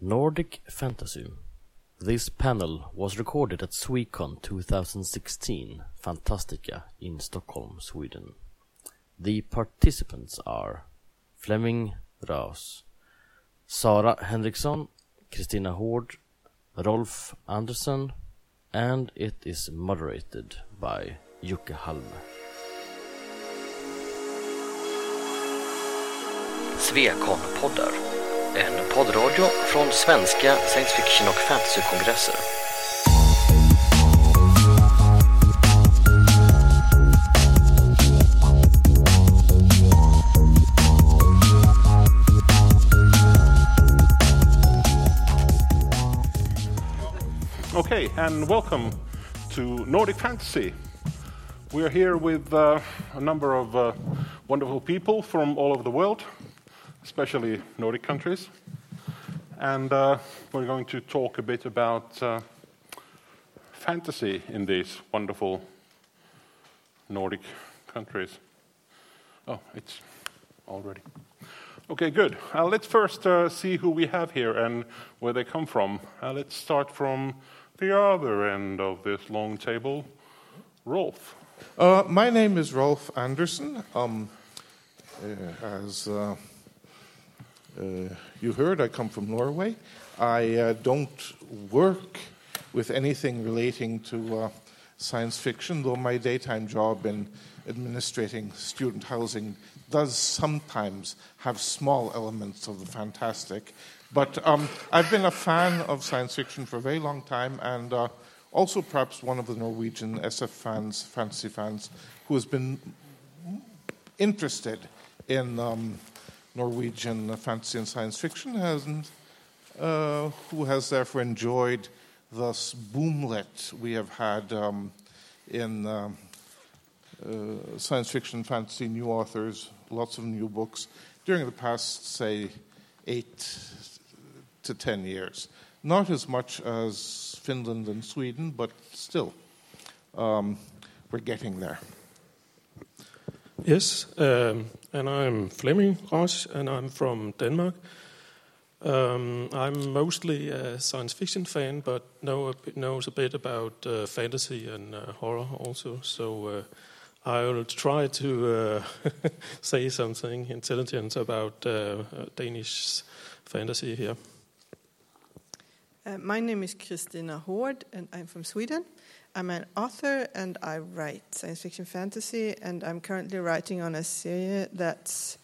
Nordic Fantasy. This panel was recorded at Swecon 2016 Fantastica in Stockholm, Sweden. The participants are Flemming Raus, Sara Henriksson, Kristina Hård, Rolf Andersson, and it is moderated by Jocke Halme. Svekon-poddar. En poddradio från svenska science fiction och fantasykongresser. Okay, and welcome to Nordic Fantasy. We are here with uh, a number of uh, wonderful people from all over the world, especially Nordic countries. And uh, we're going to talk a bit about uh, fantasy in these wonderful Nordic countries. Oh, it's already. Okay, good. Uh, let's first uh, see who we have here and where they come from. Uh, let's start from the other end of this long table. Rolf. Uh, my name is Rolf Anderson. Um, as you heard, I come from Norway. I uh, don't work with anything relating to uh, science fiction, though my daytime job in administrating student housing does sometimes have small elements of the fantastic. But um, I've been a fan of science fiction for a very long time, and uh, also perhaps one of the Norwegian SF fans, fantasy fans, who has been interested in um, Norwegian fantasy and science fiction, and uh, who has therefore enjoyed the boomlet we have had um, in um, uh, science fiction, fantasy, new authors, lots of new books during the past, say, eight to ten years. Not as much as Finland and Sweden, but still, um, we're getting there. Yes, um, and I'm Flemming Ross, and I'm from Denmark. Um, I'm mostly a science fiction fan, but know a bit, knows a bit about uh, fantasy and uh, horror also. So uh, I will try to uh, say something intelligent about uh, Danish fantasy here. Uh, my name is Kristina Hård, and I'm from Sweden. I'm an author, and I write science fiction fantasy, and I'm currently writing on a series that's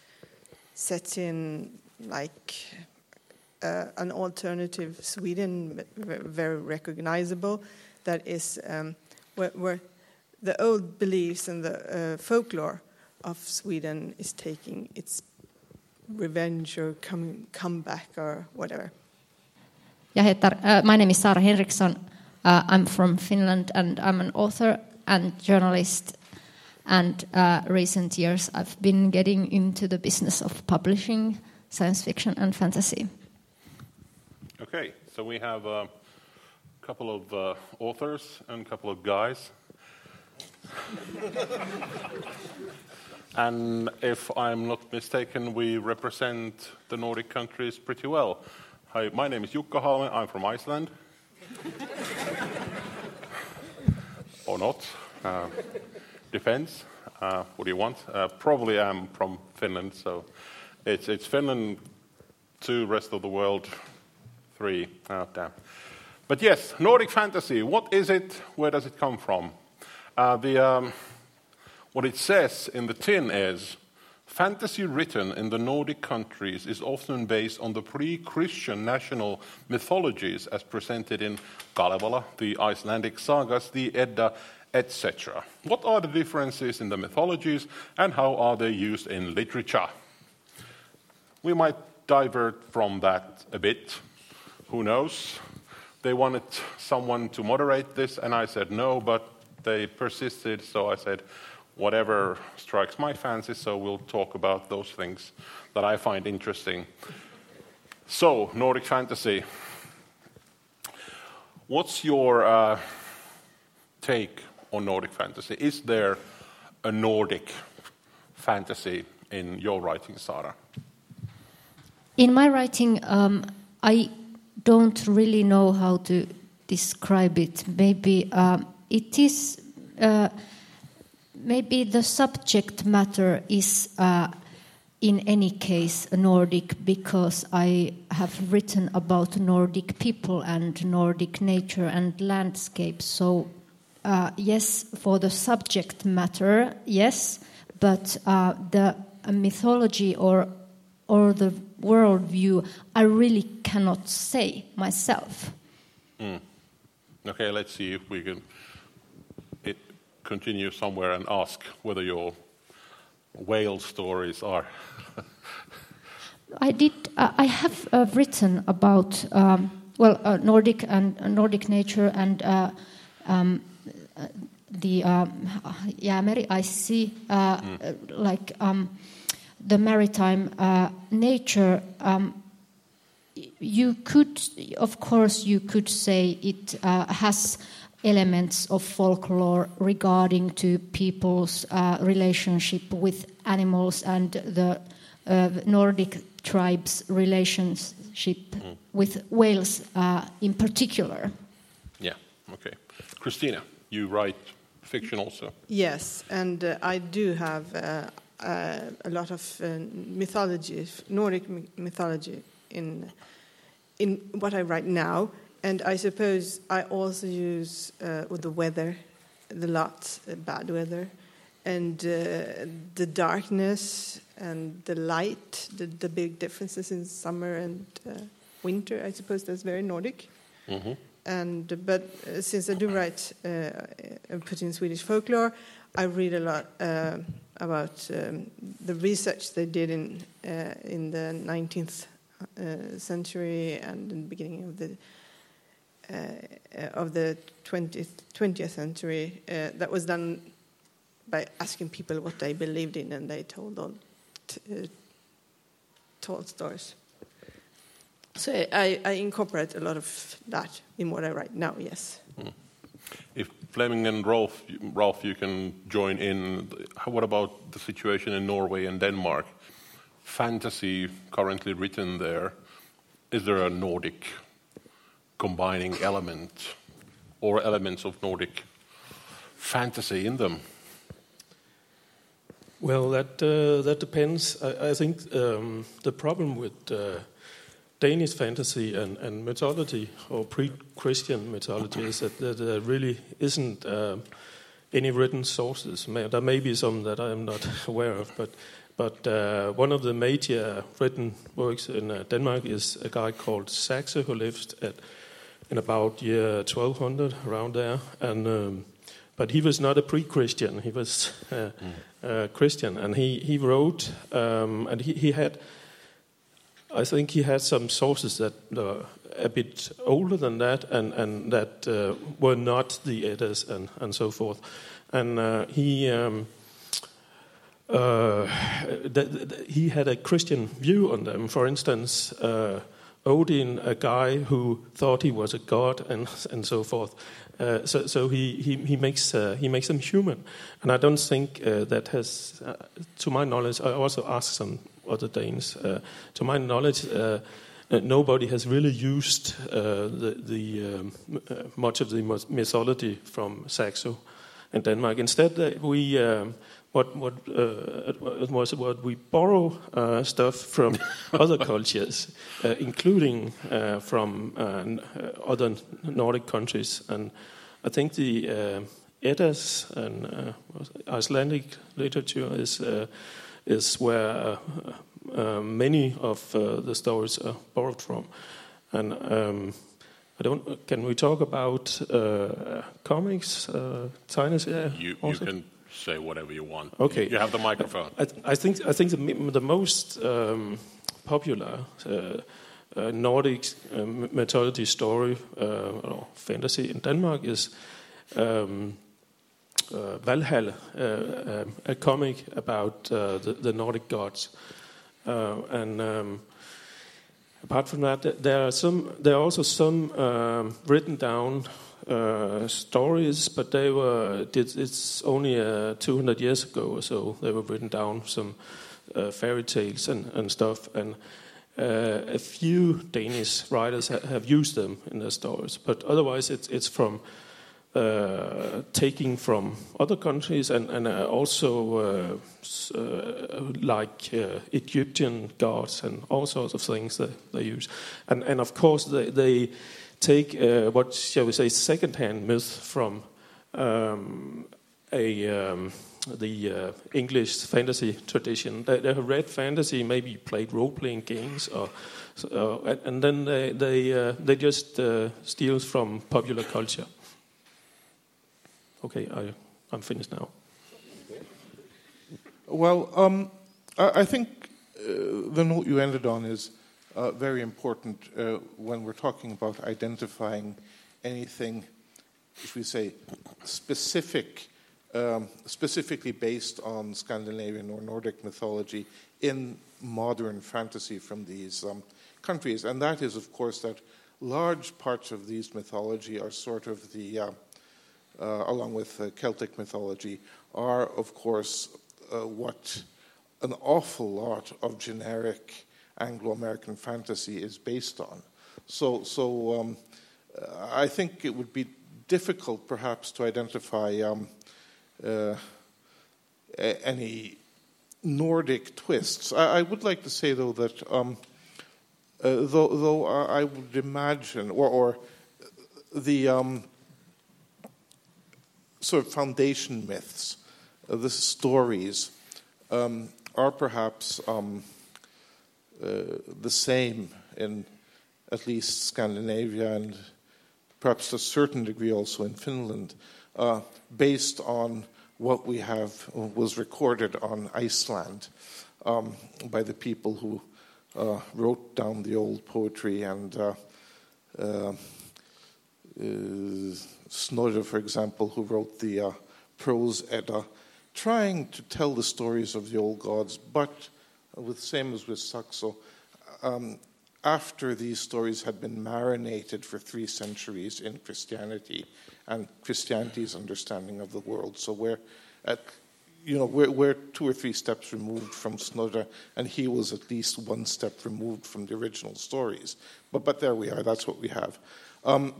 set in like uh, an alternative Sweden, very recognizable. That is um, where, where the old beliefs and the uh, folklore of Sweden is taking its revenge or come comeback or whatever. Jag heter, uh, my name is Sara Henriksson. Uh, I'm from Finland and I'm an author and journalist. And uh, recent years I've been getting into the business of publishing science fiction and fantasy. Okay, so we have a couple of uh, authors and a couple of guys. and if I'm not mistaken, we represent the Nordic countries pretty well. Hi, my name is Jukka Halme. I'm from Iceland. Or not. Uh, depends. Uh, what do you want? Uh, probably I'm from Finland, so it's, it's Finland, two, rest of the world, three. Oh, damn. But yes, Nordic fantasy. What is it? Where does it come from? Uh, the, um, what it says in the tin is fantasy written in the Nordic countries is often based on the pre Christian national mythologies as presented in Kalevala, the Icelandic sagas, the Edda, etc. What are the differences in the mythologies and how are they used in literature? We might divert from that a bit. Who knows? They wanted someone to moderate this, and I said no, but they persisted, so I said, whatever strikes my fancy, so we'll talk about those things that I find interesting. So, Nordic fantasy. What's your uh, take on Nordic fantasy? Is there a Nordic fantasy in your writing, Sara? In my writing, um, I don't really know how to describe it. Maybe um, it is. Uh, maybe the subject matter is uh, in any case Nordic because I have written about Nordic people and Nordic nature and landscape. So, uh, yes, for the subject matter, yes, but uh, the mythology or or the worldview, I really cannot say myself. Mm. Okay, let's see if we can continue somewhere and ask whether your whale stories are. I did. Uh, I have uh, written about um, well uh, Nordic and uh, Nordic nature and uh, um, uh, the um, Jäämeri Ice Sea, mm. like um, the maritime nature. Um, you could, of course, you could say it has elements of folklore regarding to people's uh, relationship with animals and the uh, Nordic tribes' relationship mm. with whales uh, in particular. Yeah, okay. Kristina, you write fiction also. Yes, and uh, I do have uh, uh, a lot of mythology, Nordic mythology in in what I write now and I suppose I also use uh, the weather, the lot, uh, bad weather, and uh, the darkness and the light, the, the, big differences in summer and uh, winter. I suppose that's very Nordic. Mm-hmm. And but uh, since I do write uh, and put in Swedish folklore, I read a lot about um, the research they did in in the 19th century and in the beginning of the of the 20th, 20th century uh, that was done by asking people what they believed in, and they told all uh, told stories. So I, I, incorporate a lot of that in what I write now. Yes. Mm. If Flemming and Rolf, Rolf, you can join in. What about the situation in Norway and Denmark? Fantasy currently written there. Is there a Nordic combining elements or elements of Nordic fantasy in them? Well, that uh, that depends. I, I think um, the problem with uh, Danish fantasy and, and, mythology or pre-Christian mythology is that, that there really isn't uh, any written sources. There may be some that I am not aware of, but but uh, one of the major written works in uh, Denmark is a guy called Saxo who lived at in about year 1200, around there. And um, but he was not a pre-Christian; he was uh, mm. Christian, and he he wrote, um, and he, he had. I think he had some sources that were a bit older than that, and and that uh, were not the Eddas and and so forth, and uh, he. Um, uh, he had a Christian view on them. For instance, uh, Odin, a guy who thought he was a god, and and so forth. Uh, so so he he, he makes uh, he makes them human, and I don't think uh, that has, uh, to my knowledge, I also asked some other Danes. Uh, to my knowledge. Uh, nobody has really used the, the um, much of the mythology from Saxo in Denmark. Instead, we um, what what uh, was what we borrow uh, stuff from other cultures, uh, including uh, from uh, uh, other Nordic countries, and I think the Eddas and Icelandic literature is is where many of the stories are borrowed from, and. Um, I don't. Can we talk about comics, uh, Yeah, you, you can say whatever you want. Okay, you have the microphone. I, I think I think the, the most um, popular uh, uh, Nordic uh, mythology story uh, or fantasy in Denmark is um, uh, Valhall, uh, a comic about the, the, Nordic gods, and. Um, apart from that, there are some. There are also some um, written down uh, stories, but they were. It's only uh, 200 years ago or so. They were written down some uh, fairy tales and, and stuff, and uh, a few Danish writers ha- have used them in their stories, but otherwise it's it's from uh, taking from other countries and and uh, also like Egyptian gods and all sorts of things that they use, and and of course they they take uh, what shall we say second-hand myth from. Um, a um, the uh, English fantasy tradition. They, they have read fantasy, maybe played role playing games, or and, then they they uh, they just uh, steal from popular culture. Okay, I I'm finished now. Well, um, I, I think uh, the note you ended on is uh, very important uh, when we're talking about identifying anything, if we say, specific, um, specifically based on Scandinavian or Nordic mythology in modern fantasy from these um, countries. And that is, of course, that large parts of these mythology are sort of the uh, uh, along with uh, Celtic mythology, are, of course, uh, what an awful lot of generic Anglo American fantasy is based on. So, so um, I think it would be difficult, perhaps, to identify um, uh, any Nordic twists. I, I would like to say, though, that um, uh, though, though I would imagine, or, or the um, sort of foundation myths, uh, the stories, um, are perhaps um, the same in at least Scandinavia and perhaps to a certain degree also in Finland, uh, based on what we have was recorded on Iceland um, by the people who uh, wrote down the old poetry and uh, uh, uh, for example, who wrote the uh, prose Edda, trying to tell the stories of the old gods, but with same as with Saxo, um, after these stories had been marinated for three centuries in Christianity and Christianity's understanding of the world. So we're at you know, we're, we're two or three steps removed from Snorre, and he was at least one step removed from the original stories. But, but there we are, that's what we have. Um,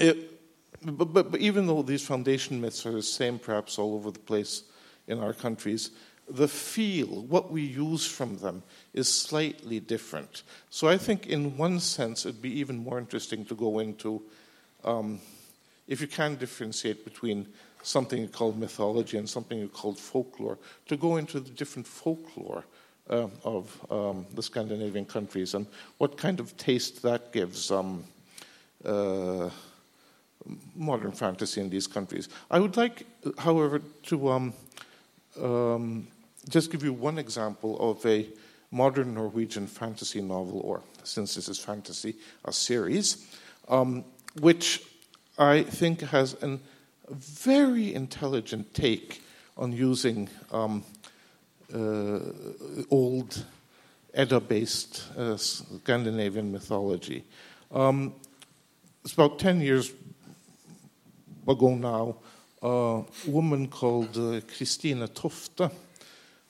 it, but, but, but even though these foundation myths are the same perhaps all over the place in our countries, the feel, what we use from them, is slightly different. So I think, in one sense, it'd be even more interesting to go into, um, if you can differentiate between something called mythology and something called folklore, to go into the different folklore uh, of um, the Scandinavian countries and what kind of taste that gives. Um, uh, modern fantasy in these countries. I would like, however, to um, um, just give you one example of a modern Norwegian fantasy novel, or since this is fantasy, a series, um, which I think has a very intelligent take on using um, uh, old Edda based uh, Scandinavian mythology. Um, it's about 10 years ago now, a woman called uh, Kristine Tofte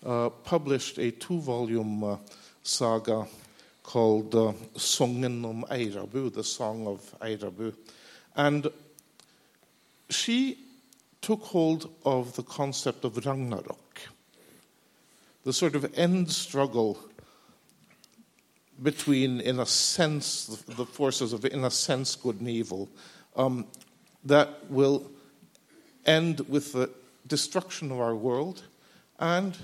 published a two volume uh, saga called uh, Songen om Eirabu, the Song of Eirabu. And she took hold of the concept of Ragnarok, the sort of end struggle between, in a sense, the, the forces of, in a sense, good and evil, um, that will end with the destruction of our world and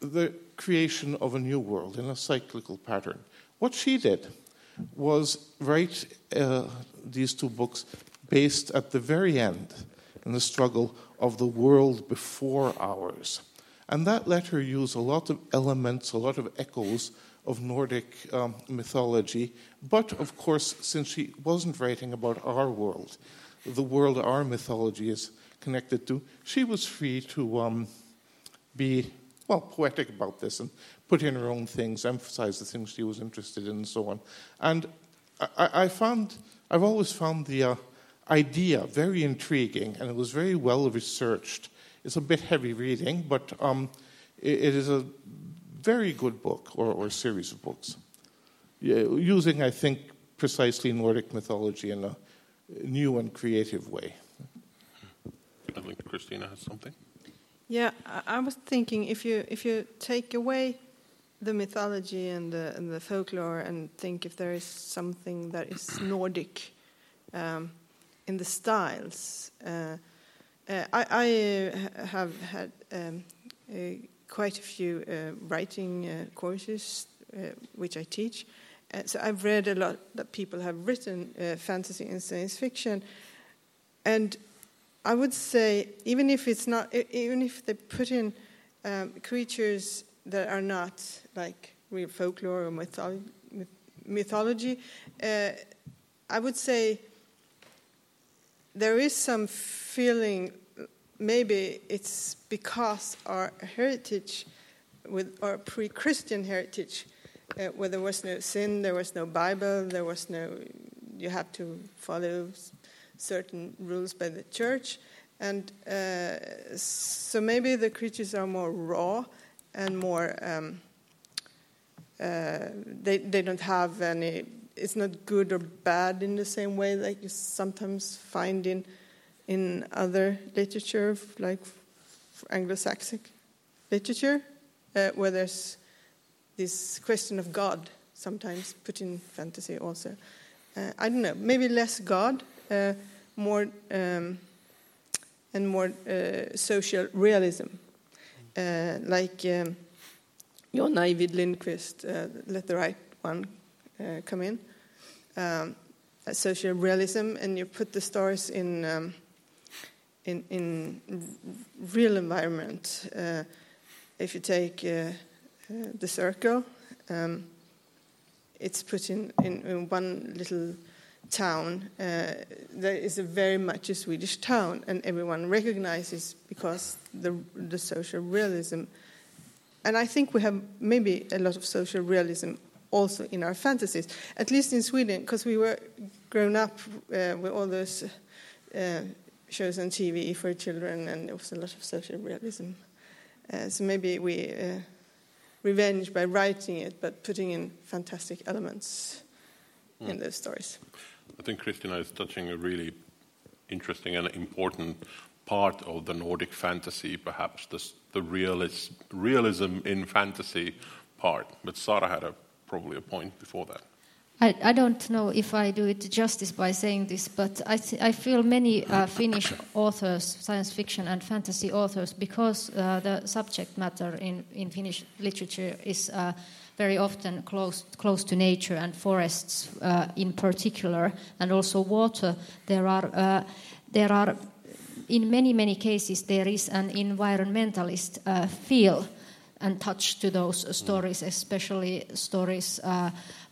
the creation of a new world in a cyclical pattern. What she did was write uh, these two books based at the very end in the struggle of the world before ours. And that let her use a lot of elements, a lot of echoes of Nordic um, mythology. But of course, since she wasn't writing about our world, the world our mythology is connected to, she was free to um, be, well, poetic about this and put in her own things, emphasize the things she was interested in, and so on. And I, I found, I've always found the uh, idea very intriguing, and it was very well researched. It's a bit heavy reading, but um, it, it is a very good book or, or series of books, using, I think, precisely Nordic mythology in a new and creative way. I think Kristina has something. Yeah, I, I was thinking if you if you take away the mythology and the, and the folklore and think if there is something that is Nordic um, in the styles. Uh, uh, I, I uh, have had um, uh, quite a few uh, writing uh, courses which I teach. so I've read a lot that people have written fantasy and science fiction, and I would say even if it's not, even if they put in um, creatures that are not like real folklore or mythology, mythology uh, I would say there is some feeling maybe it's because our heritage with our pre-christian heritage uh, where there was no sin there was no bible there was no you have to follow certain rules by the church. And uh, so maybe the creatures are more raw and more um, uh, they, they don't have any it's not good or bad in the same way like you sometimes find in in other literature like anglo-saxon literature uh, where there's this question of god sometimes put in fantasy also. Uh, i don't know maybe less god uh, more um, and more uh, social realism uh, like um, John Ajvide Lindqvist, uh, Let the Right One uh, Come In, um, social realism, and you put the stories in um, in, in real environment. Uh, if you take uh, the circle, um, it's put in, in, in, one little town. Uh, there is a very much a Swedish town, and everyone recognizes because the the social realism. And I think we have maybe a lot of social realism also in our fantasies, at least in Sweden, because we were grown up uh, with all those uh, shows on TV for children, and there was a lot of social realism. Uh, so maybe we uh, revenge by writing it, but putting in fantastic elements mm. in those stories. I think Kristina is touching a really interesting and important part of the Nordic fantasy, perhaps this, the realis, realism in fantasy part. But Sara had a, probably a point before that. I, I, don't know if I do it justice by saying this, but I, I feel many uh, Finnish authors, science fiction and fantasy authors, because uh, the subject matter in, in Finnish literature is uh, very often close, close to nature and forests uh, in particular, and also water. There are, uh, there are, in many, many cases, there is an environmentalist uh, feel and touch to those stories, especially stories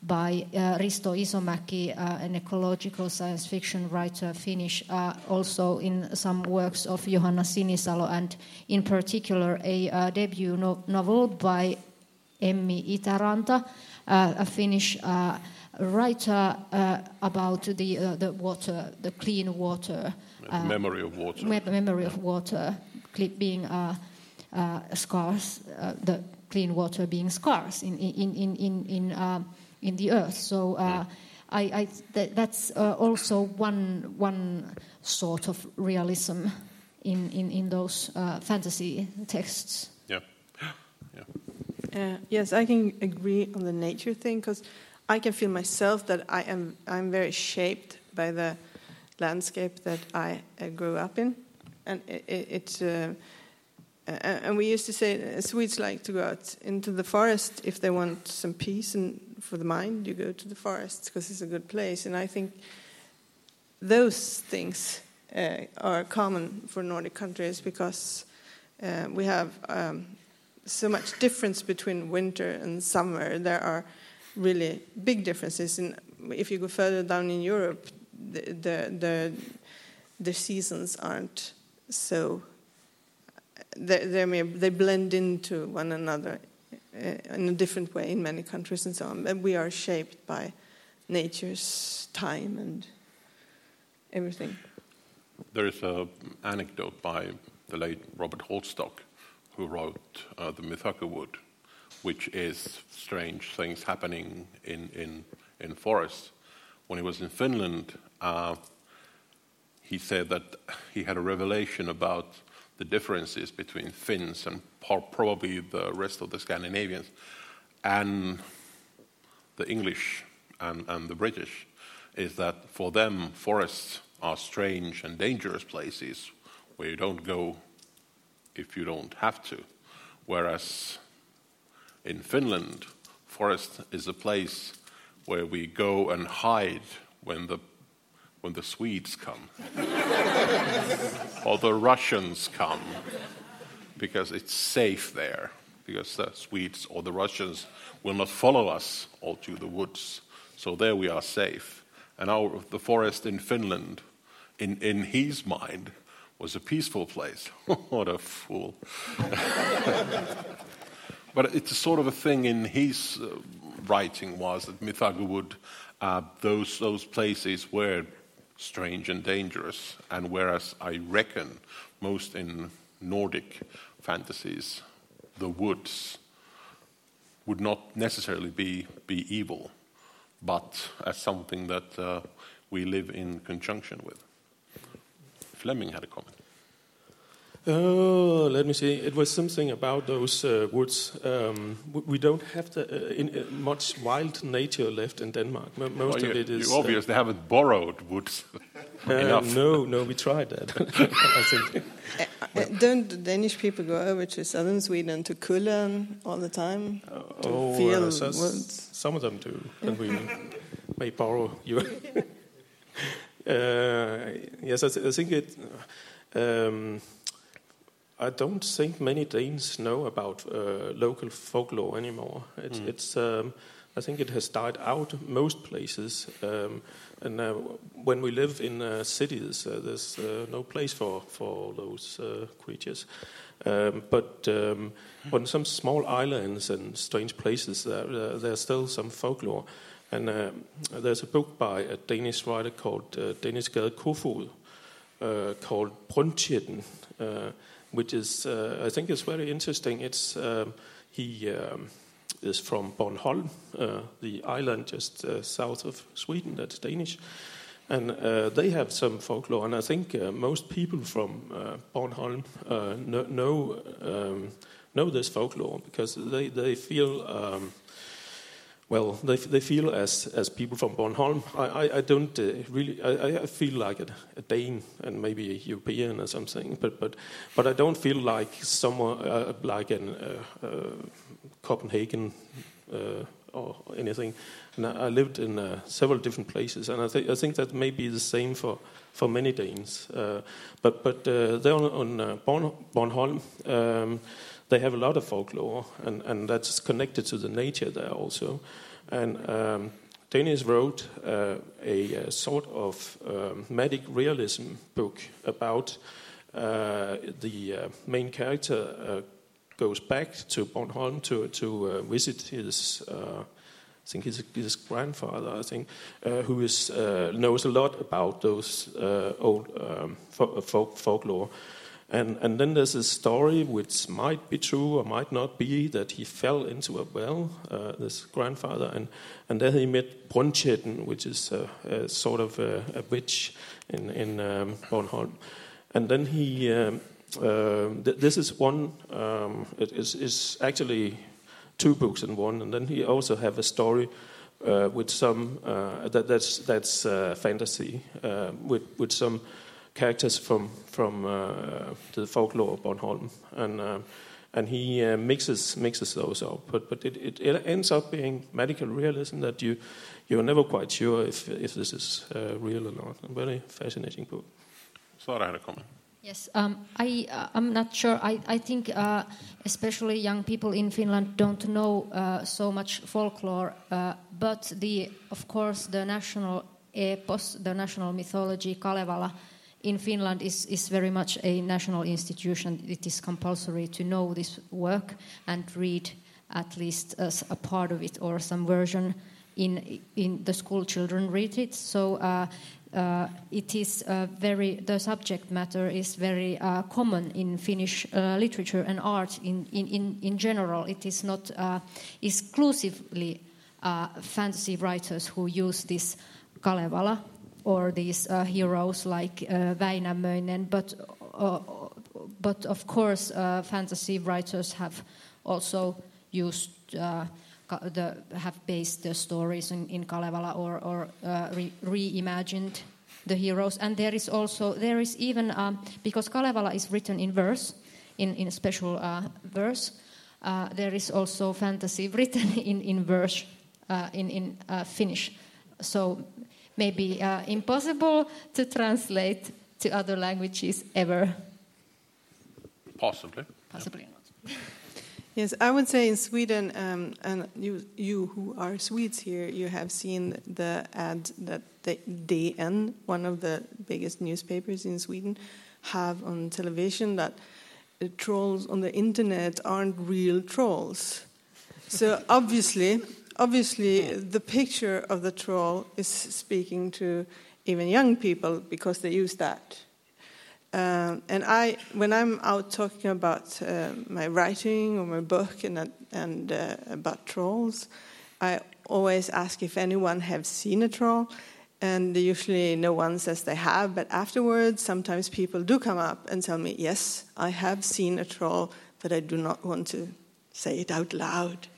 by uh, Risto Isomäki, uh, an ecological science fiction writer, Finnish, uh, also in some works of Johanna Sinisalo, and in particular a uh, debut no- novel by Emmi Itäranta, uh, a Finnish uh, writer about the, the water, the clean water. memory of water. Me- memory of water being scarce, the clean water being scarce in, in, in, in, in in the earth. So uh, I, I th- that's uh, also one one sort of realism in in, in those uh, fantasy texts. Uh, yes, I can agree on the nature thing because I can feel myself that I am I'm very shaped by the landscape that I uh, grew up in, and it, it, it's uh, and we used to say uh, Swedes like to go out into the forest if they want some peace and for the mind. You go to the forest because it's a good place, and I think those things uh, are common for Nordic countries because we have um, so much difference between winter and summer. There are really big differences. In, if you go further down in Europe, the the, the, the seasons aren't so they, they blend into one another uh, in a different way in many countries and so on. And we are shaped by nature's time and everything. There is an anecdote by the late Robert Holdstock, who wrote uh, The Mythago Wood, which is strange things happening in, in, in forests. When he was in Finland, uh, he said that he had a revelation about the differences between Finns and probably the rest of the Scandinavians and the English and, and the British is that for them, forests are strange and dangerous places where you don't go if you don't have to. Whereas in Finland, forest is a place where we go and hide when the when the Swedes come or the Russians come because it's safe there because the Swedes or the Russians will not follow us all to the woods. So there we are safe. And our, the forest in Finland, in, in his mind, was a peaceful place. what a fool. but it's a sort of a thing in his uh, writing was that Mythago Wood, uh, those, those places were strange and dangerous. And whereas I reckon most in Nordic fantasies, the woods would not necessarily be, be evil, but as something that uh, we live in conjunction with. Flemming had a comment. Oh, let me see. It was something about those uh, woods. Um, we don't have the, uh, in, uh, much wild nature left in Denmark. M- most Well, of it is. you obviously haven't borrowed woods uh, enough. no, no, we tried that. I think. Uh, don't the Danish people go over to southern Sweden to Kullen all the time to Oh, feel uh, so- woods? some of them do, and we may borrow you. uh, yes, I, th- I think it. Um, I don't think many Danes know about uh, local folklore anymore. It's, it's um, I think it has died out most places. Um, and uh, when we live in uh, cities, uh, there's uh, no place for, for those uh, creatures. Um, but um, on some small islands and strange places, there, there's still some folklore. And uh, there's a book by a Danish writer called uh, Dennis Gade Kofod uh, called Brunchetten, uh, which is, uh, I think, is very interesting. It's um, he um, is from Bornholm, uh, the island just uh, south of Sweden. That's Danish, and they have some folklore. And I think most people from Bornholm know know, um, know this folklore because they they feel. Well, they, they feel as, as people from Bornholm. I, I, I don't uh, really. I, I feel like a, a Dane and maybe a European or something, but but but I don't feel like someone uh, like an uh, uh, Copenhagen uh, or anything. And I, lived in uh, several different places, and I think I think that may be the same for for many Danes. But but there on, on Born, Bornholm. Um, they have a lot of folklore, and, and that's connected to the nature there also. And um, Dennis wrote uh, a, a sort of um, magic realism book about uh, the uh, main character uh, goes back to Bornholm to to uh, visit his. Uh, I think his, his grandfather, I think, uh, who is, uh, knows a lot about those uh, old um, folk, folklore. And, and then there's a story which might be true or might not be that he fell into a well, uh, this grandfather, and, and there he met Brunchetten, which is a, a sort of a, a witch in, in um, Bornholm. And then he, um, uh, th- this is one, um, it is, is actually two books in one, and then he also have a story uh, with some, uh, that, that's, that's uh, fantasy, uh, with, with some characters from from uh, the folklore of Bornholm, and uh, and he uh, mixes mixes those up. But but it, it, it ends up being medical realism that you you're never quite sure if if this is uh, real or not. A very fascinating book. Thought I had a comment. Yes, um, I, uh, I'm not sure. I, I think uh, especially young people in Finland don't know uh, so much folklore, uh, but the, of course, the national epos, the national mythology, Kalevala, in Finland is, is very much a national institution. It is compulsory to know this work and read at least as a part of it or some version in in the school children read it. So uh, uh, it is uh, very the subject matter is very uh, common in Finnish uh, literature and art in, in, in, in general. It is not uh, exclusively fantasy writers who use this Kalevala or these heroes like Väinämöinen, but but of course fantasy writers have also used the, have based the stories in, in Kalevala or, or uh, re, reimagined the heroes. And there is also, there is even, um, because Kalevala is written in verse, in, in special uh, verse, uh, there is also fantasy written in, in verse, uh, in, in uh, Finnish. So maybe uh, impossible to translate to other languages ever. Possibly. Possibly not. Yes, I would say in Sweden, um, and you, you who are Swedes here, you have seen the ad that the DN, one of the biggest newspapers in Sweden, have on television that the trolls on the internet aren't real trolls. So obviously, obviously, the picture of the troll is speaking to even young people because they use that. Um, and I, when I'm out talking about uh, my writing or my book and, and uh, about trolls, I always ask if anyone have seen a troll, and usually no one says they have. But afterwards, sometimes people do come up and tell me, "Yes, I have seen a troll, but I do not want to say it out loud."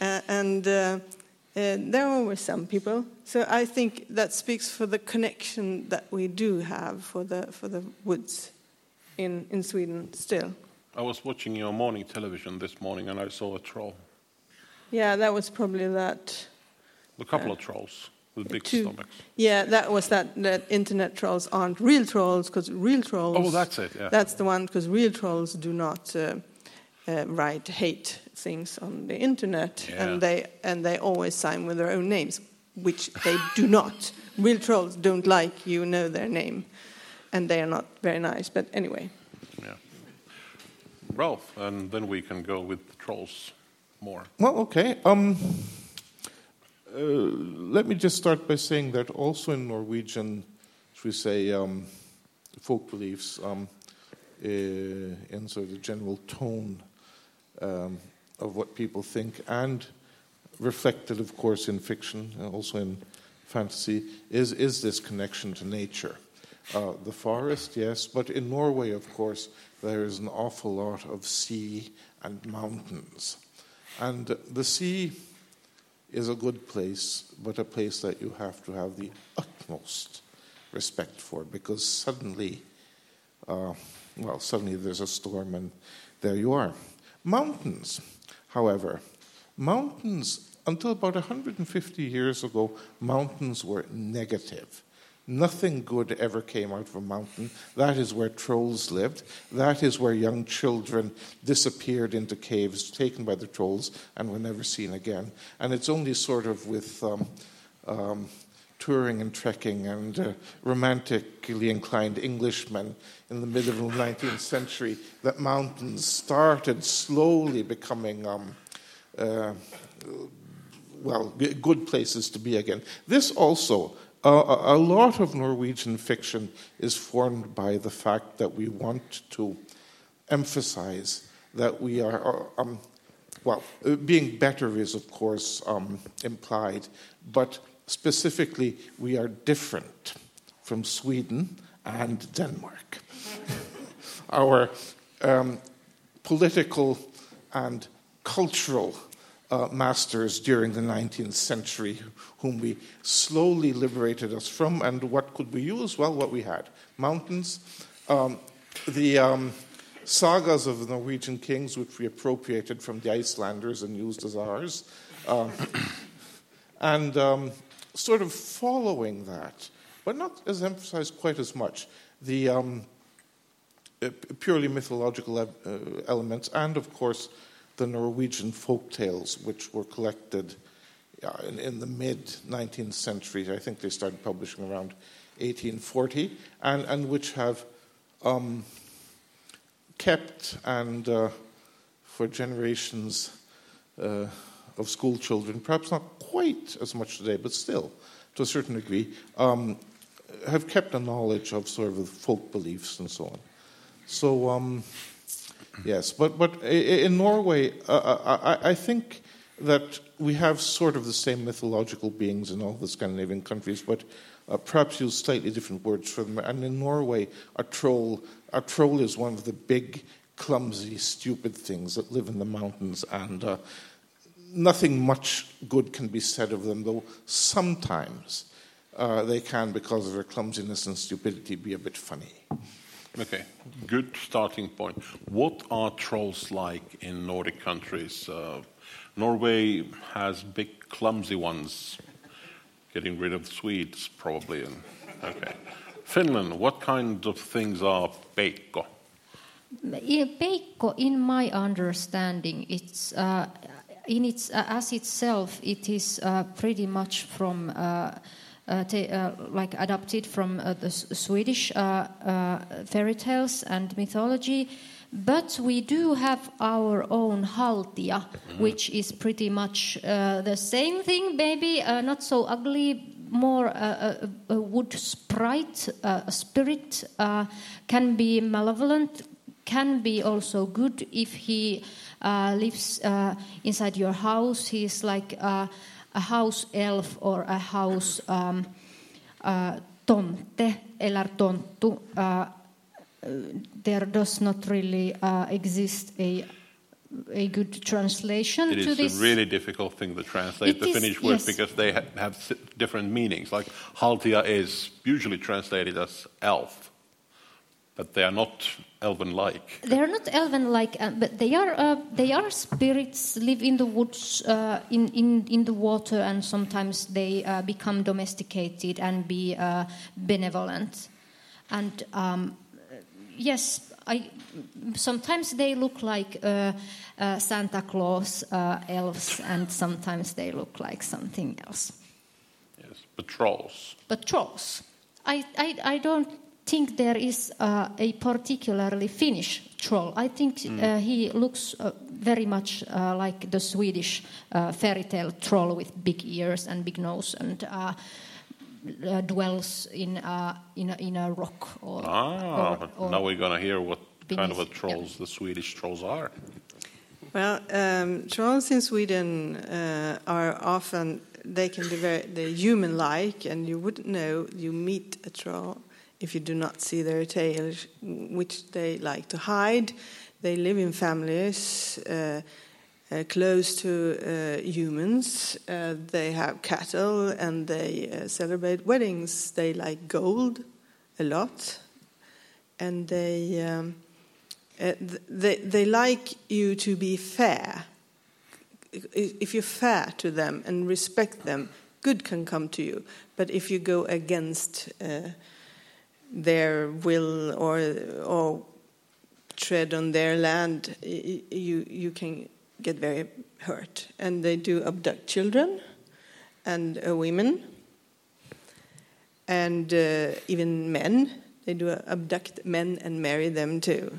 Uh, and uh, uh, there were some people. So I think that speaks for the connection that we do have for the, for the woods in, in Sweden still. I was watching your morning television this morning and I saw a troll. Yeah, that was probably that. A couple uh, of trolls with big two. stomachs. Yeah, that was that, that internet trolls aren't real trolls because real trolls. Oh, that's it, yeah. That's the one because real trolls do not uh, uh, write hate things on the internet, yeah. and they and they always sign with their own names, which they do not. Real trolls don't like you know their name, and they are not very nice. But anyway. Yeah. Rolf, and then we can go with the trolls more. Well, okay. Um, uh, let me just start by saying that also in Norwegian, should we say, um, folk beliefs, um, uh, in sort of the general tone um, of what people think, and reflected, of course, in fiction, also in fantasy, is, is this connection to nature. Uh, the forest, yes, but in Norway, of course, there is an awful lot of sea and mountains. And the sea is a good place, but a place that you have to have the utmost respect for because suddenly, uh, well, suddenly there's a storm and there you are. Mountains, however, mountains, until about 150 years ago, mountains were negative. Nothing good ever came out of a mountain. That is where trolls lived. That is where young children disappeared into caves, taken by the trolls, and were never seen again. And it's only sort of with um, um, touring and trekking and uh, romantically inclined Englishmen in the middle of the 19th century that mountains started slowly becoming, um, uh, well, good places to be again. This also, uh, a lot of Norwegian fiction is formed by the fact that we want to emphasize that we are. Uh, um, well, uh, being better is, of course, um, implied, but Specifically, we are different from Sweden and Denmark. Our um, political and cultural uh, masters during the 19th century, whom we slowly liberated us from, and what could we use? Well, what we had mountains, um, the um, sagas of the Norwegian kings, which we appropriated from the Icelanders and used as ours, uh, and um, sort of following that, but not as emphasized quite as much, the um, uh, purely mythological uh, elements, and of course the Norwegian folk tales, which were collected uh, in, the mid 19th century. I think they started publishing around 1840, and, and which have um, kept and uh, for generations uh, of school children, perhaps not quite as much today, but still, to a certain degree, um, have kept a knowledge of sort of folk beliefs and so on. So, um, yes, but, but in Norway, uh, uh, I, I think that we have sort of the same mythological beings in all the Scandinavian countries, but uh, perhaps use slightly different words for them. And in Norway, a troll, a troll is one of the big, clumsy, stupid things that live in the mountains, and uh, nothing much good can be said of them, though sometimes uh, they can, because of their clumsiness and stupidity, be a bit funny. Okay, good starting point. What are trolls like in Nordic countries? Uh, Norway has big, clumsy ones, getting rid of Swedes, probably. And, okay. Finland, what kind of things are peikko? Peikko, in my understanding, it's uh, in its uh, as itself, it is uh, pretty much from. Uh, uh, uh like adapted from uh, the Swedish fairy tales and mythology, but we do have our own haltia, mm-hmm. which is pretty much the same thing, maybe not so ugly, more a, a, wood sprite, a spirit, can be malevolent, can be also good if he lives uh, inside your house. He's like uh, a house elf or a house um, tomte eller tonttu. there does not really exist a a good translation it to this. It is a really difficult thing to translate it the is, Finnish words yes. because they ha have different meanings. Like haltia is usually translated as elf, but they are not elven-like. They are not elven-like, uh, but they are uh, they are spirits live in the woods, uh, in in in the water, and sometimes they uh, become domesticated and be uh, benevolent. And um, yes, I sometimes they look like uh, Santa Claus elves, and sometimes they look like something else. Yes, but trolls. But trolls. I, I, I don't think there is uh, a particularly Finnish troll. I think mm. uh, he looks uh, very much uh, like the Swedish uh, fairy tale troll with big ears and big nose and uh, dwells in in a, in a rock. Or, ah, or, or now we're gonna hear what beneath, kind of a trolls yeah. the Swedish trolls are. Well, um, trolls in Sweden are often they can be very they're human-like, and you wouldn't know you meet a troll if you do not see their tails, which they like to hide. They live in families uh, uh, close to uh, humans. Uh, they have cattle and they uh, celebrate weddings. They like gold a lot, and they um, uh, they they like you to be fair. If you're fair to them and respect them, good can come to you. But if you go against their will or or tread on their land, you you can get very hurt. And they do abduct children and uh, women and uh, even men. They do abduct men and marry them too.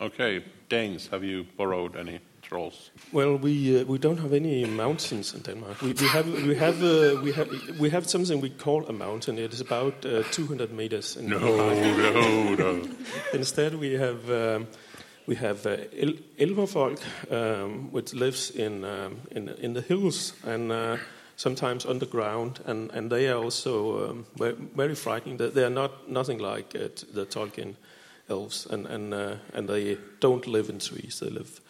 Okay, Danes, have you borrowed any? Trolls? Well, we uh, we don't have any mountains in Denmark. We, we have we have uh, we have we have something we call a mountain. It is about uh, 200 meters. In no, no, no. Instead, we have. Um, we have uh, El- Elverfolk, um, which lives in, um, in in the hills and uh, sometimes underground, and, and they are also um, very, very, frightening. They are not nothing like the Tolkien elves, and and uh, and they don't live in trees. They live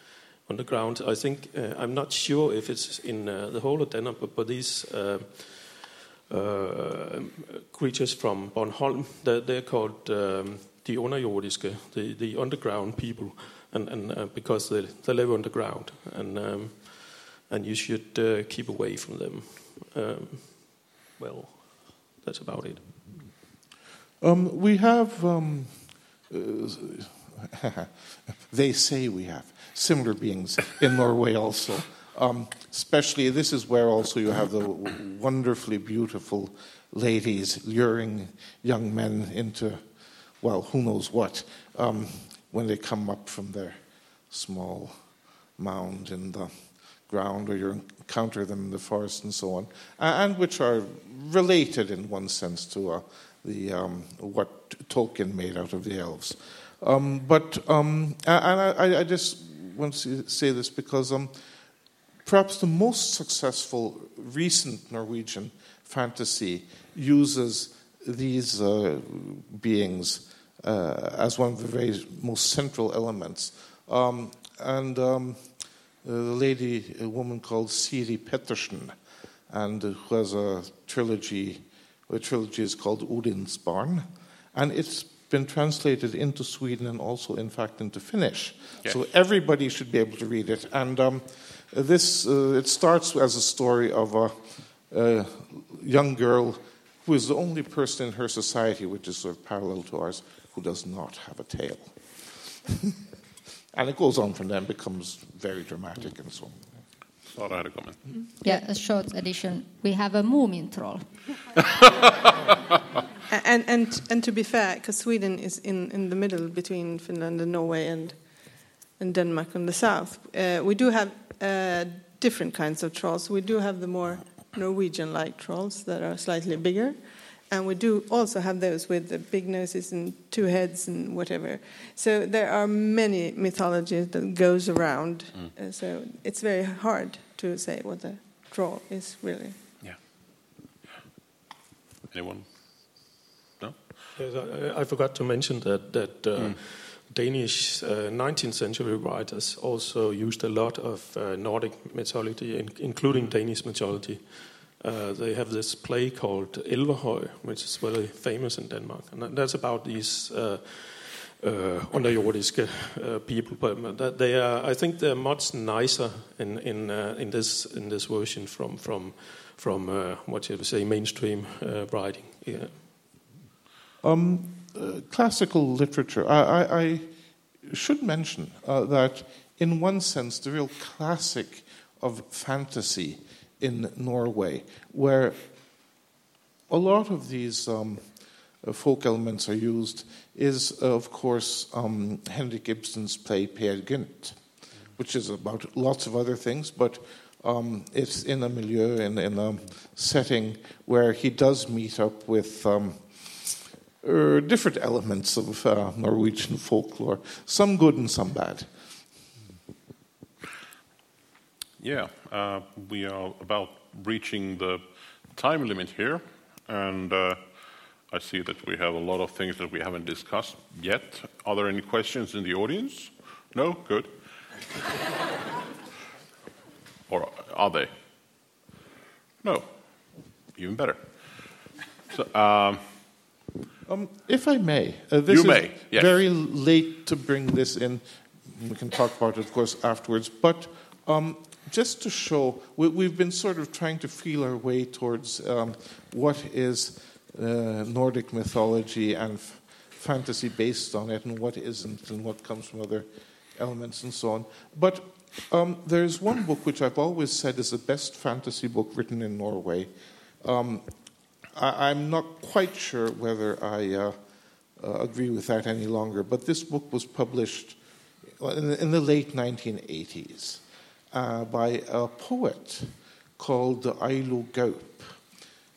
on the ground. I think uh, I'm not sure if it's in uh, the whole of Denmark, but, but these uh, uh creatures from Bornholm, they're, they're called um, the underjordiske, the, the underground people, and, and uh, because they, they live underground, and um, and you should uh, keep away from them. Um, well, that's about it. Um, we have. They say we have similar beings in Norway also. Um, especially, this is where also you have the wonderfully beautiful ladies luring young men into, well, who knows what, um, when they come up from their small mound in the ground or you encounter them in the forest and so on, and which are related in one sense to uh, the, um, what Tolkien made out of the elves. Um, but um, and I, I, just want to say this because um, perhaps the most successful recent Norwegian fantasy uses these uh, beings uh, as one of the very most central elements. Um, and um, the lady, a woman called Siri Pettersen, and who has a trilogy. The trilogy is called Odin's Barn, and it's been translated into Sweden and also, in fact, into Finnish. Yes. So everybody should be able to read it. And um, this uh, it starts as a story of a, a, young girl who is the only person in her society, which is sort of parallel to ours, who does not have a tail. and it goes on from then, becomes very dramatic and so on. Sara had a comment. Yeah, a short addition. We have a Moomin troll. and, and, and to be fair, because Sweden is in, in the middle between Finland and Norway and, and Denmark on the south, uh, we do have uh, different kinds of trolls. We do have the more Norwegian like trolls that are slightly bigger. And we do also have those with the big noses and two heads and whatever. So there are many mythologies that goes around. Mm. Uh, so it's very hard to say what the troll is really. Yeah. Anyone? Yes, I, I forgot to mention that that. Uh, mm. Danish uh, 19th century writers also used a lot of uh, Nordic mythology, in, including Danish mythology. Uh, they have this play called Elverhøj, which is very famous in Denmark, and that's about these uh, uh, underjordiske uh, people. But they are, I think, they're much nicer in in uh, in this in this version from from from uh, what you would say mainstream writing. Yeah. Um, classical literature. I, I, I should mention that, in one sense, the real classic of fantasy in Norway, where a lot of these um, uh, folk elements are used, is of course um, Henrik Ibsen's play Peer Gynt, which is about lots of other things, but um, it's in a milieu, in, in, a setting where he does meet up with um, uh, different elements of uh, Norwegian folklore, some good and some bad. Yeah, uh, we are about reaching the time limit here, and uh, I see that we have a lot of things that we haven't discussed yet. Are there any questions in the audience? No? Good. or are they? No. Even better. So, um, um, if I may, uh, this you is may. Yes. very late to bring this in. We can talk about it, of course, afterwards. But um, just to show, we, have been sort of trying to feel our way towards um, what is uh, Nordic mythology and f- fantasy based on it, and what isn't, and what comes from other elements, and so on. But um, there's one book which I've always said is the best fantasy book written in Norway. Um, I, am not quite sure whether I uh, uh, agree with that any longer, but this book was published in the, in the late 1980s uh, by a poet called Ailo Gaup,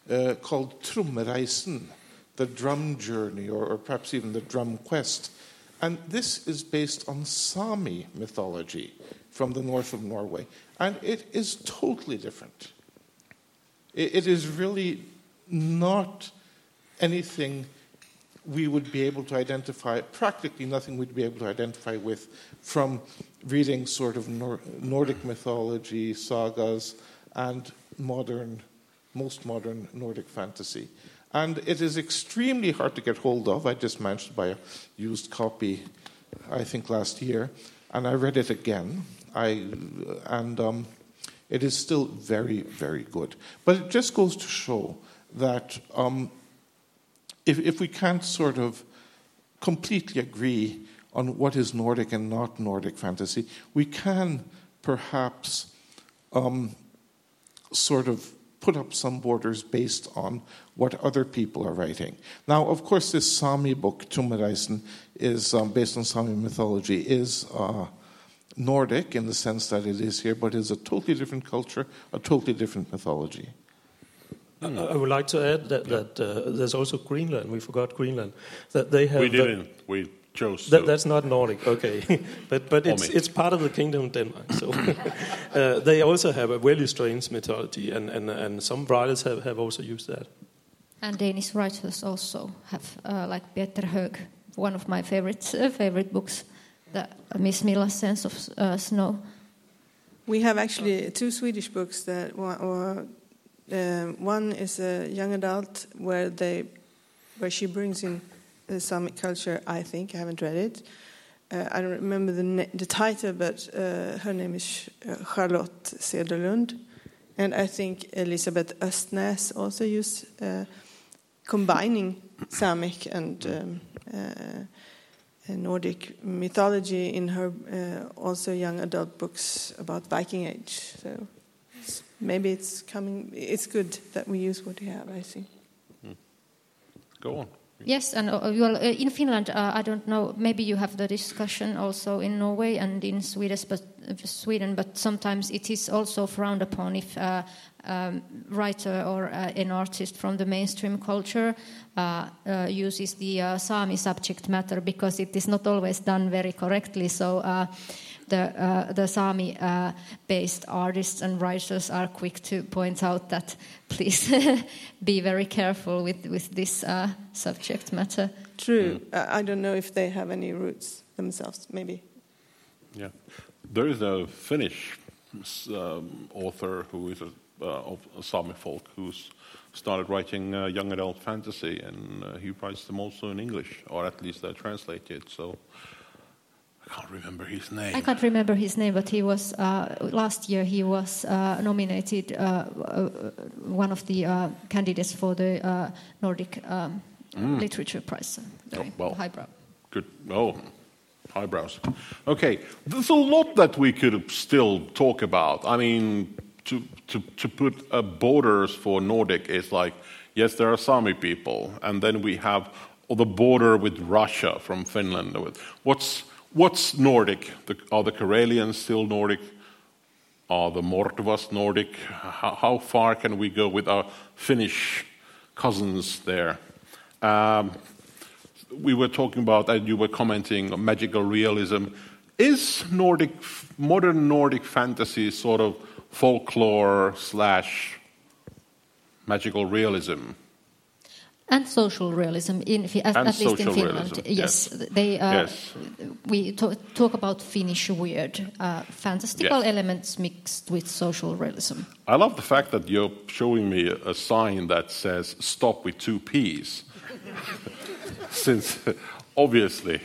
uh, called Trommereisen, the drum journey, or, or, perhaps even the drum quest. And this is based on Sami mythology from the north of Norway. And it is totally different. it, it is really not anything we would be able to identify, practically nothing we'd be able to identify with from reading sort of Nor- Nordic mythology, sagas, and modern, most modern Nordic fantasy. And it is extremely hard to get hold of. I just managed to buy a used copy, I think last year, and I read it again. I, and um, it is still very, very good. But it just goes to show that um, if, if we can't sort of completely agree on what is Nordic and not Nordic fantasy, we can perhaps um, sort of put up some borders based on what other people are writing. Now, of course, this Sami book, Trommereisen, is um, based on Sami mythology, is uh, Nordic in the sense that it is here, but it's a totally different culture, a totally different mythology. I I would like to add that, that uh, there's also Greenland. We forgot Greenland. That they have. We didn't. We chose That, to. that's not Nordic, okay, but but it's it's part of the kingdom of Denmark. So uh, they also have a very strange mythology, and, and, and some writers have, have also used that. And Danish writers also have, uh, like Peter Høeg, one of my favorite uh, favorite books, the Miss Smilla's Sense of uh, Snow. We have actually two Swedish books that one, or, um, one is a young adult where they where she brings in the Samic culture. I think I haven't read it. Uh, I don't remember the the title, but uh, her name is uh, Charlotte Cederlund, and I think Elisabeth Östnäs also used uh, combining Samic and um, uh, uh, Nordic mythology in her also young adult books about Viking Age. So maybe it's coming. It's good that we use what we have. I think. Go on. Yes, and uh, well, uh, in Finland, uh, I don't know. Maybe you have the discussion also in Norway and in Sweden, but uh, Sweden. But sometimes it is also frowned upon if a um, writer or uh, an artist from the mainstream culture uh, uh, uses the uh, Sami subject matter because it is not always done very correctly. So. The, uh, the Sami uh, based artists and writers are quick to point out that please be very careful with, with this uh, subject matter. True. I I don't know if they have any roots themselves. Maybe. Yeah. There is a Finnish um, author who is a, uh, of Sami folk who's started writing uh, young adult fantasy, and uh, he writes them also in English, or at least they're translated. So I can't remember his name. I can't remember his name, but he was uh, last year. He was uh, nominated uh, uh, one of the uh, candidates for the uh, Nordic um, Literature Prize. Very Oh, well. highbrow. Good. Oh, eyebrows. Okay, there's a lot that we could still talk about. I mean, to to to put uh, borders for Nordic is like yes, there are Sami people, and then we have the border with Russia from Finland. With what's what's Nordic? The, are the Karelians still Nordic? Are the Mordvas Nordic? How, how far can we go with our Finnish cousins there? Um, we were talking about, and you were commenting magical realism. Is Nordic, modern Nordic fantasy sort of folklore slash magical realism? And social realism, in, at, And at least in social Finland. realism, Yes, yes. they. Uh, Yes. We to- talk about Finnish weird, uh, fantastical Yes. elements mixed with social realism. I love the fact that you're showing me a sign that says "stop with two P's," since obviously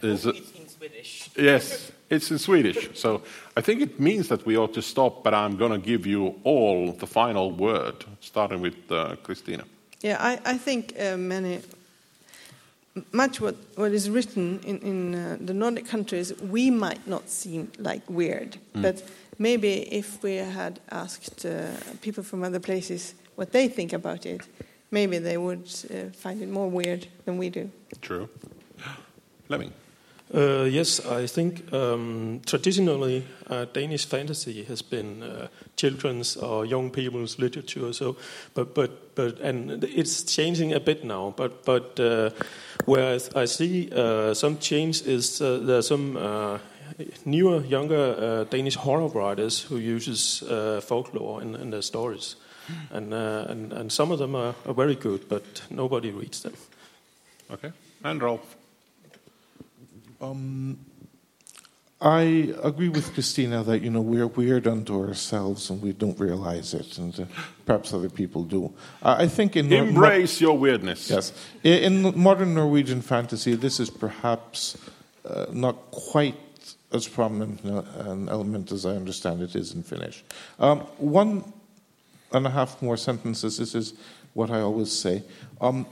there's a, in Swedish. Yes, it's in Swedish. So I think it means that we ought to stop, but I'm going to give you all the final word, starting with uh, Kristina. Yeah, I, I think uh, many, much what, what is written in, in uh, the Nordic countries, we might not seem like weird. But maybe if we had asked uh, people from other places what they think about it, maybe they would uh, find it more weird than we do. True. Flemming. Uh, yes, I think um, traditionally uh, Danish fantasy has been uh, children's or young people's literature. So, but but but and it's changing a bit now. But but uh, where I see uh, some change is uh, there are some uh, newer, younger uh, Danish horror writers who uses uh, folklore in, in their stories, and, uh, and and some of them are, are very good, but nobody reads them. Okay. And Rolf. I agree with Kristina that you know we're weird unto ourselves and we don't realize it, and uh, perhaps other people do. I I think in Embrace your weirdness. Yes. I- In modern Norwegian fantasy, this is perhaps uh, not quite as prominent an an element as I understand it is in Finnish. Um, one and a half more sentences. This is what I always say. Um,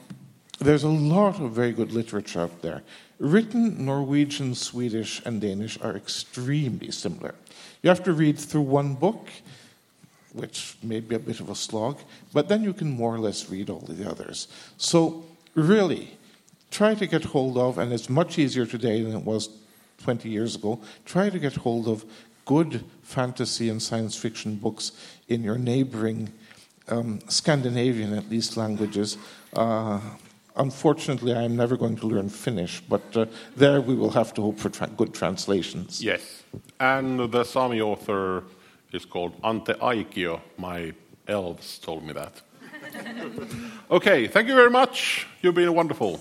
there's a lot of very good literature out there. Written Norwegian, Swedish, and Danish are extremely similar. You have to read through one book, which may be a bit of a slog, but then you can more or less read all the others. So, really, try to get hold of, and it's much easier today than it was 20 years ago, try to get hold of good fantasy and science fiction books in your neighboring um, Scandinavian, at least, languages. Uh, unfortunately, I am never going to learn Finnish, but uh, there we will have to hope for tra- good translations. Yes. And the Sami author is called Ante Aikio. My elves told me that. okay, thank you very much. You've been wonderful.